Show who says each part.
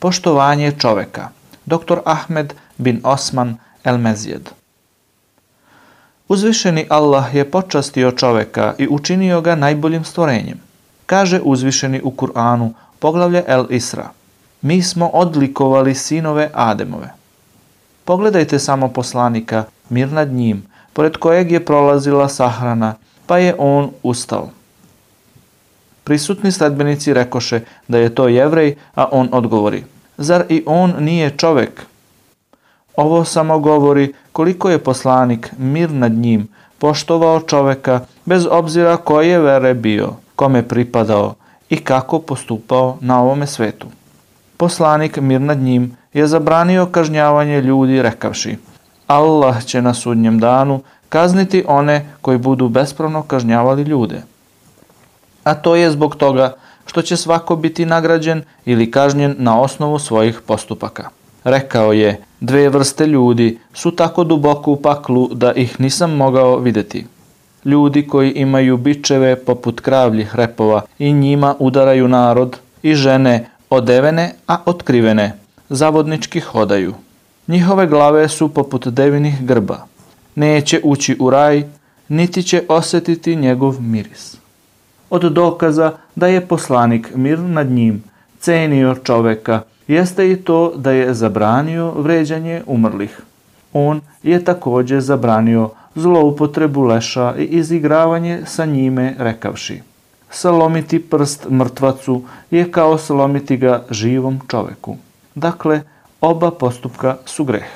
Speaker 1: Poštovanje čoveka. Dr. Ahmed bin Osman El Mezijed. Uzvišeni Allah je počastio čoveka i učinio ga najboljim stvorenjem. Kaže uzvišeni u Kur'anu, poglavlje El Isra. Mi smo odlikovali sinove Ademove. Pogledajte samo poslanika, mir nad njim, pored kojeg je prolazila sahrana, pa je on ustao. Prisutni sledbenici rekoše da je to jevrej, a on odgovori, zar i on nije čovek? Ovo samo govori koliko je poslanik, mir nad njim, poštovao čoveka bez obzira koje vere bio, kome pripadao i kako postupao na ovome svetu. Poslanik, mir nad njim, je zabranio kažnjavanje ljudi rekavši Allah će na sudnjem danu kazniti one koji budu bespravno kažnjavali ljude. A to je zbog toga što će svako biti nagrađen ili kažnjen na osnovu svojih postupaka. Rekao je, dve vrste ljudi su tako duboko u paklu da ih nisam mogao videti. Ljudi koji imaju bičeve poput kravljih repova i njima udaraju narod i žene odevene, a otkrivene, zavodnički hodaju. Njihove glave su poput devinih grba. Neće ući u raj, niti će osetiti njegov miris. Od dokaza da je poslanik mir nad njim cenio čoveka, jeste i to da je zabranio vređanje umrlih. On je takođe zabranio zloupotrebu leša i izigravanje sa njime rekavši. Salomiti prst mrtvacu je kao salomiti ga živom čoveku. Dakle, oba postupka su greh.